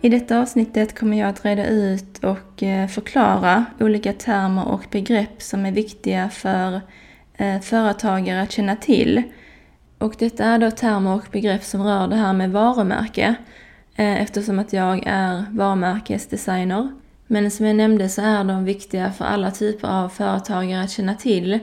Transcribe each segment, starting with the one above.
I detta avsnittet kommer jag att reda ut och eh, förklara olika termer och begrepp som är viktiga för eh, företagare att känna till. Och detta är då termer och begrepp som rör det här med varumärke eh, eftersom att jag är varumärkesdesigner. Men som jag nämnde så är de viktiga för alla typer av företagare att känna till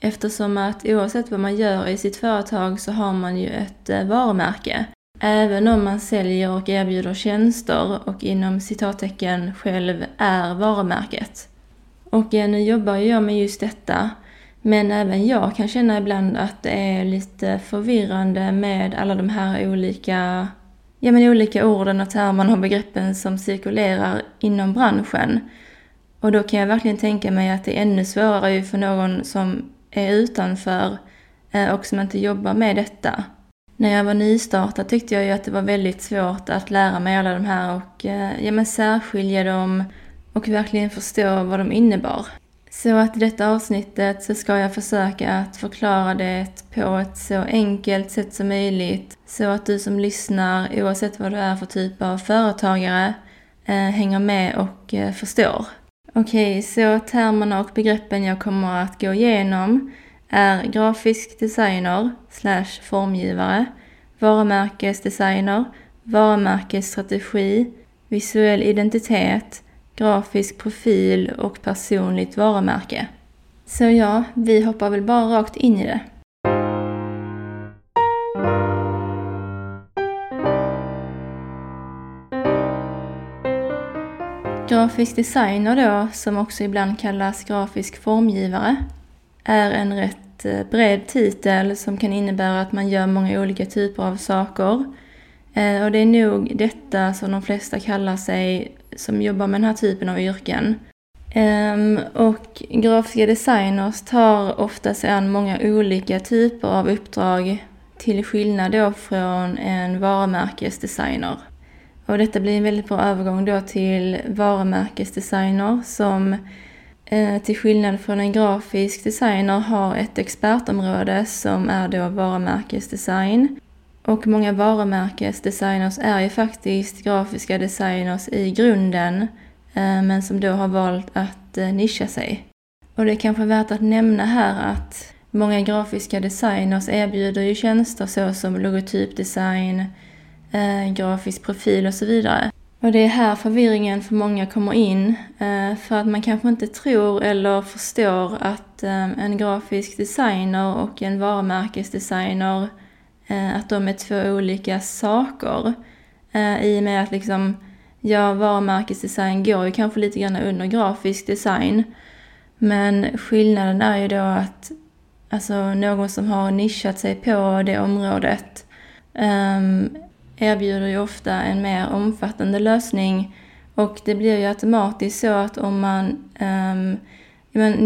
eftersom att oavsett vad man gör i sitt företag så har man ju ett varumärke. Även om man säljer och erbjuder tjänster och inom citattecken själv är varumärket. Och eh, nu jobbar jag med just detta. Men även jag kan känna ibland att det är lite förvirrande med alla de här olika, ja men olika orden och termerna och begreppen som cirkulerar inom branschen. Och då kan jag verkligen tänka mig att det är ännu svårare för någon som är utanför eh, och som inte jobbar med detta. När jag var nystartad tyckte jag ju att det var väldigt svårt att lära mig alla de här och eh, ja, men särskilja dem och verkligen förstå vad de innebar. Så att i detta avsnittet så ska jag försöka att förklara det på ett så enkelt sätt som möjligt så att du som lyssnar, oavsett vad du är för typ av företagare, eh, hänger med och eh, förstår. Okej, okay, så termerna och begreppen jag kommer att gå igenom är grafisk designer slash formgivare, varumärkesdesigner, varumärkesstrategi, visuell identitet, grafisk profil och personligt varumärke. Så ja, vi hoppar väl bara rakt in i det. Grafisk designer då, som också ibland kallas grafisk formgivare, är en rätt eh, bred titel som kan innebära att man gör många olika typer av saker. Eh, och det är nog detta som de flesta kallar sig som jobbar med den här typen av yrken. Ehm, och grafiska designers tar ofta sig an många olika typer av uppdrag till skillnad då från en varumärkesdesigner. Och detta blir en väldigt bra övergång då till varumärkesdesigner som Eh, till skillnad från en grafisk designer har ett expertområde som är då varumärkesdesign. Och många varumärkesdesigners är ju faktiskt grafiska designers i grunden eh, men som då har valt att eh, nischa sig. Och det är kanske värt att nämna här att många grafiska designers erbjuder ju tjänster såsom logotypdesign, grafisk profil och så vidare. Och det är här förvirringen för många kommer in. Eh, för att man kanske inte tror eller förstår att eh, en grafisk designer och en varumärkesdesigner, eh, att de är två olika saker. I och med att liksom, ja, varumärkesdesign går ju kanske lite grann under grafisk design. Men skillnaden är ju då att alltså, någon som har nischat sig på det området ehm, erbjuder ju ofta en mer omfattande lösning och det blir ju automatiskt så att om man um,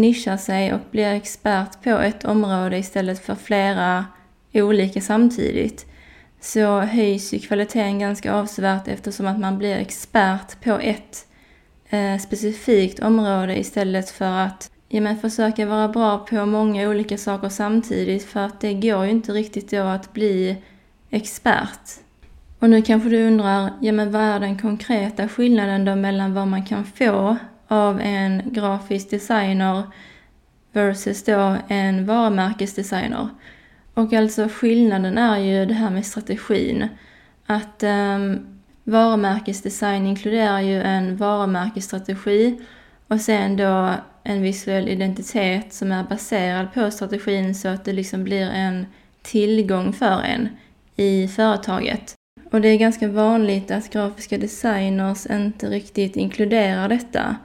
nischar sig och blir expert på ett område istället för flera olika samtidigt så höjs ju kvaliteten ganska avsevärt eftersom att man blir expert på ett eh, specifikt område istället för att ja, men försöka vara bra på många olika saker samtidigt för att det går ju inte riktigt då att bli expert. Och nu kanske du undrar, ja men vad är den konkreta skillnaden då mellan vad man kan få av en grafisk designer versus då en varumärkesdesigner? Och alltså skillnaden är ju det här med strategin. Att um, varumärkesdesign inkluderar ju en varumärkesstrategi och sen då en visuell identitet som är baserad på strategin så att det liksom blir en tillgång för en i företaget. Och det är ganska vanligt att grafiska designers inte riktigt inkluderar detta.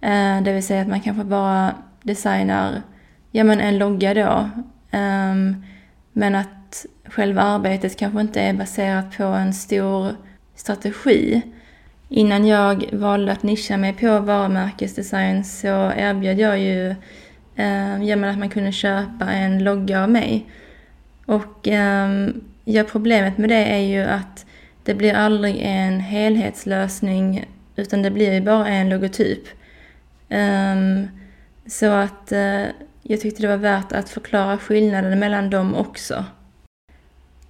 Eh, det vill säga att man kanske bara designar ja, men en logga då. Ehm, men att själva arbetet kanske inte är baserat på en stor strategi. Innan jag valde att nischa mig på varumärkesdesign så erbjöd jag ju eh, att man kunde köpa en logga av mig. Och eh, ja, problemet med det är ju att det blir aldrig en helhetslösning utan det blir ju bara en logotyp. Um, så att uh, jag tyckte det var värt att förklara skillnaden mellan dem också.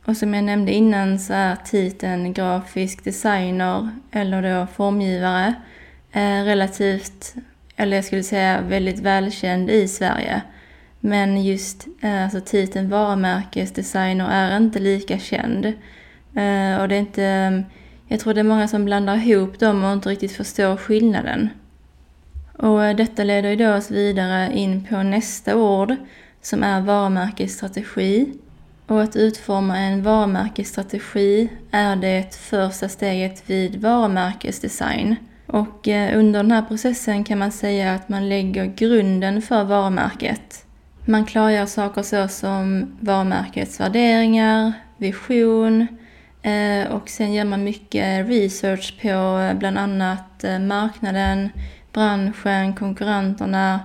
Och som jag nämnde innan så är titeln grafisk designer eller då formgivare eh, relativt, eller jag skulle säga väldigt välkänd i Sverige. Men just eh, alltså titeln varumärkesdesigner är inte lika känd. Eh, och det är inte, eh, jag tror det är många som blandar ihop dem och inte riktigt förstår skillnaden. Och detta leder ju oss vidare in på nästa ord som är varumärkesstrategi. Och att utforma en varumärkesstrategi är det första steget vid varumärkesdesign. Och under den här processen kan man säga att man lägger grunden för varumärket. Man klargör saker så som varumärkets värderingar, vision eh, och sen gör man mycket research på eh, bland annat eh, marknaden, branschen, konkurrenterna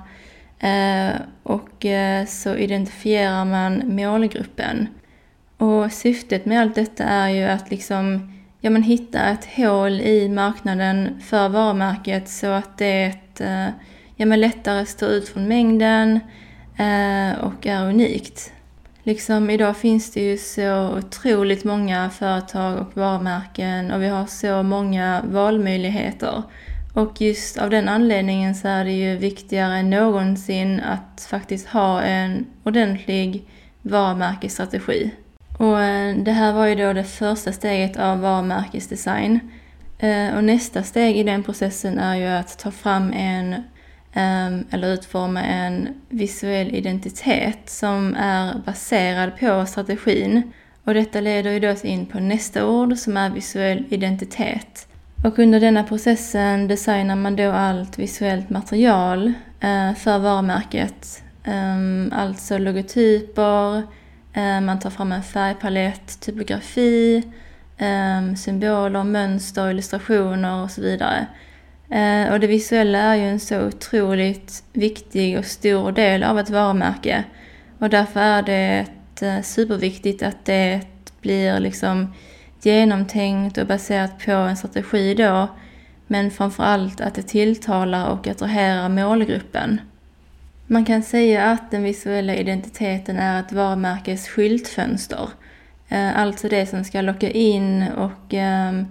och så identifierar man målgruppen. Och syftet med allt detta är ju att liksom ja, men hitta ett hål i marknaden för varumärket så att det ja, men lättare står ut från mängden Eh, och är unikt. Liksom idag finns det ju så otroligt många företag och varumärken och vi har så många valmöjligheter. Och just av den anledningen så är det ju viktigare än någonsin att faktiskt ha en ordentlig varumärkesstrategi. Och eh, det här var ju då det första steget av varumärkesdesign. Eh, och nästa steg i den processen är ju att ta fram en Ehm, eller utforma en visuell identitet som är baserad på strategin. Och detta leder ju då in på nästa ord som är visuell identitet. Och under denna processen designar man då allt visuellt material eh, för varumärket. Ehm, alltså logotyper, eh, man tar fram en färgpalett, typografi, ehm, symboler, mönster, illustrationer och så vidare. Eh, och det visuella är ju en så otroligt viktig och stor del av ett varumärke. Och därför är det eh, superviktigt att det blir liksom genomtänkt och baserat på en strategi då, men framförallt att det tilltalar och attraherar målgruppen. Man kan säga att den visuella identiteten är ett varumärkes skyltfönster. Eh, alltså det som ska locka in och ehm,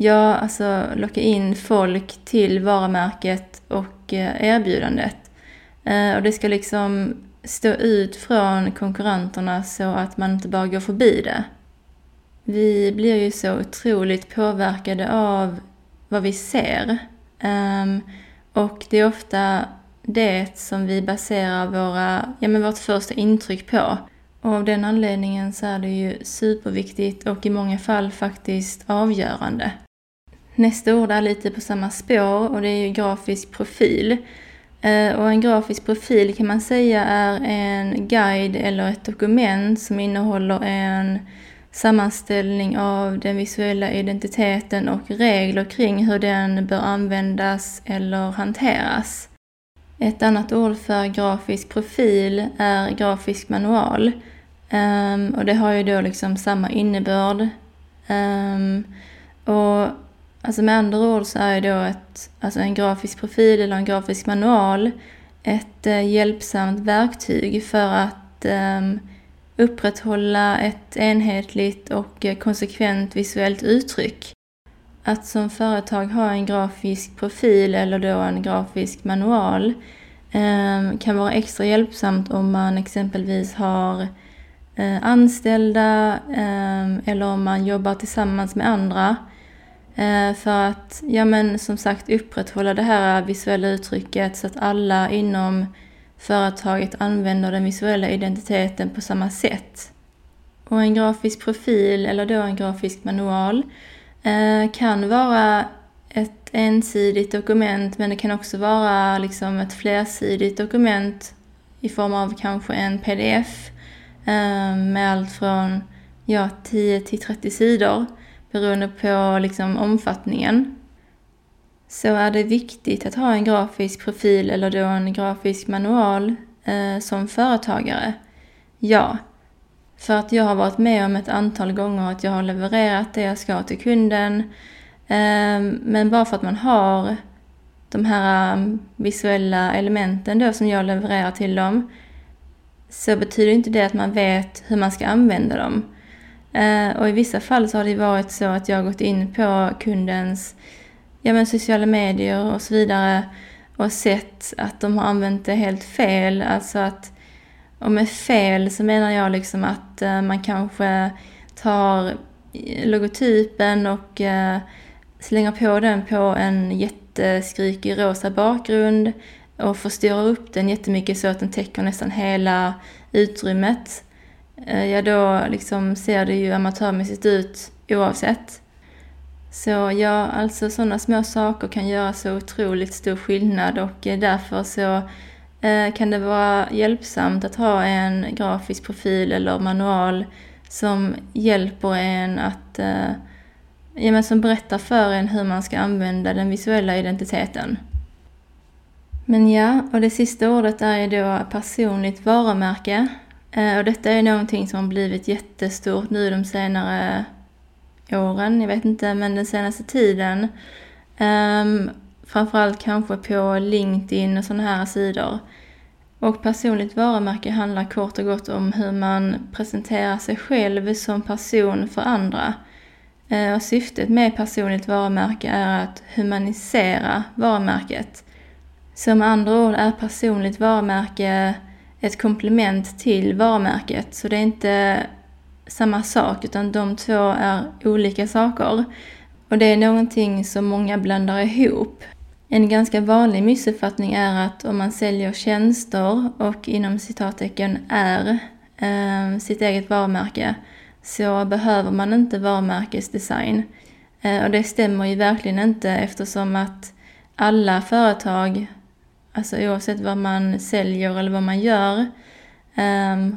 ja, alltså locka in folk till varumärket och eh, erbjudandet. Eh, och det ska liksom stå ut från konkurrenterna så att man inte bara går förbi det. Vi blir ju så otroligt påverkade av vad vi ser. Ehm, och det är ofta det som vi baserar våra, ja, men vårt första intryck på. Och av den anledningen så är det ju superviktigt och i många fall faktiskt avgörande. Nästa ord är lite på samma spår och det är ju grafisk profil. Eh, och en grafisk profil kan man säga är en guide eller ett dokument som innehåller en sammanställning av den visuella identiteten och regler kring hur den bör användas eller hanteras. Ett annat ord för grafisk profil är grafisk manual. Ehm, och det har ju då liksom samma innebörd. Ehm, och alltså med andra ord så är då ett, alltså en grafisk profil eller en grafisk manual ett eh, hjälpsamt verktyg för att um, upprätthålla ett enhetligt och eh, konsekvent visuellt uttryck. Att som företag ha en grafisk profil eller då en grafisk manual ehm, kan vara extra hjälpsamt om man exempelvis har eh, anställda ehm, eller om man jobbar tillsammans med andra. Eh, för att, ja men som sagt upprätthålla det här visuella uttrycket så att alla inom företaget använder den visuella identiteten på samma sätt. Och en grafisk profil eller då en grafisk manual eh, kan vara ett ensidigt dokument men det kan också vara liksom ett flersidigt dokument i form av kanske en pdf eh, med allt från ja, 10 till 30 sidor beroende på liksom omfattningen. Så är det viktigt att ha en grafisk profil eller då en grafisk manual eh, som företagare? Ja, för att jag har varit med om ett antal gånger att jag har levererat det jag ska till kunden. Eh, men bara för att man har de här mm, visuella elementen då som jag levererar till dem så betyder inte det att man vet hur man ska använda dem. Eh, och i vissa fall så har det varit så att jag har gått in på kundens ja, men sociala medier och så vidare och sett att de har använt det helt fel. Alltså att och med fel så menar jag liksom att eh, man kanske tar logotypen och eh, slänger på den på en jätteskrikig rosa bakgrund och förstorar upp den jättemycket så att den täcker nästan hela utrymmet. Eh, ja, då liksom ser det ju amatörmässigt ut oavsett. Så ja, alltså sådana små saker kan göra så otroligt stor skillnad och eh, därför så eh, kan det vara hjälpsamt att ha en grafisk profil eller manual som hjälper en att, ja, men som berättar för en hur man ska använda den visuella identiteten. Men ja, och det sista ordet är ju då personligt varumärke. Eh, och detta är någonting som har blivit jättestort nu de senare åren, jag vet inte, men den senaste tiden. Um, Framförallt kanske på LinkedIn och sådana här sidor. Och personligt varumärke handlar kort och gott om hur man presenterar sig själv som person för andra. Eh, och syftet med personligt varumärke är att humanisera varumärket. Så med andra ord är personligt varumärke ett komplement till varumärket. Så det är inte samma sak utan de två är olika saker. Och det är någonting som många blandar ihop. En ganska vanlig missuppfattning är att om man säljer tjänster och inom citattecken är eh, sitt eget varumärke så behöver man inte varumärkesdesign. Eh, och det stämmer ju verkligen inte eftersom att alla företag, alltså oavsett vad man säljer eller vad man gör, um,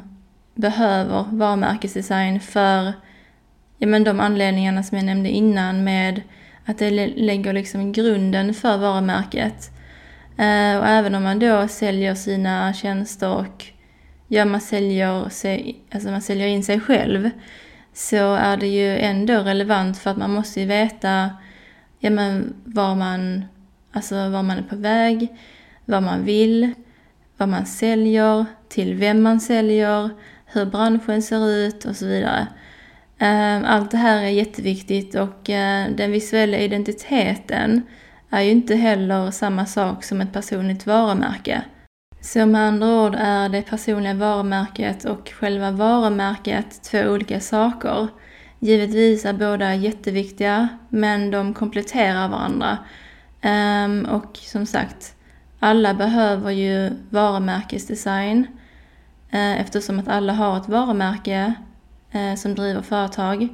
behöver varumärkesdesign för ja, men de anledningarna som jag nämnde innan med att det lägger liksom grunden för varumärket. Uh, och även om man då säljer sina tjänster och ja, man säljer, sig, alltså man säljer in sig själv så är det ju ändå relevant för att man måste ju veta ja, men var, man, alltså var man är på väg, vad man vill, vad man säljer, till vem man säljer, hur branschen ser ut och så vidare. Ehm, allt det här är jätteviktigt och eh, den visuella identiteten är ju inte heller samma sak som ett personligt varumärke. Så med andra ord är det personliga varumärket och själva varumärket två olika saker. Givetvis är båda jätteviktiga, men de kompletterar varandra. Ehm, och som sagt, alla behöver ju varumärkesdesign eh, eftersom att alla har ett varumärke eh, som driver företag.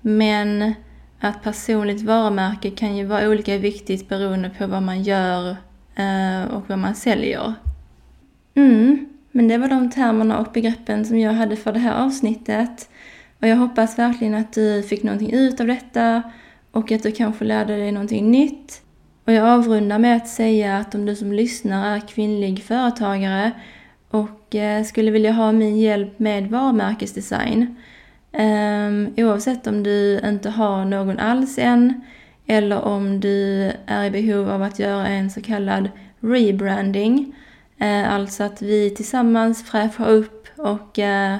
Men att personligt varumärke kan ju vara olika viktigt beroende på vad man gör eh, och vad man säljer. Mm, men det var de termerna och begreppen som jag hade för det här avsnittet. Och jag hoppas verkligen att du fick någonting ut av detta och att du kanske lärde dig någonting nytt. Och jag avrundar med att säga att om du som lyssnar är kvinnlig företagare och eh, skulle vilja ha min hjälp med varumärkesdesign ehm, oavsett om du inte har någon alls än eller om du är i behov av att göra en så kallad rebranding. Eh, alltså att vi tillsammans fräschar upp och eh,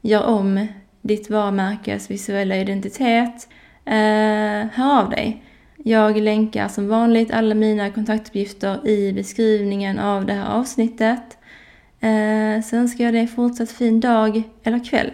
gör om ditt varumärkes visuella identitet. Hör av dig. Jag länkar som vanligt alla mina kontaktuppgifter i beskrivningen av det här avsnittet. Eh, så önskar jag dig en fortsatt fin dag eller kväll.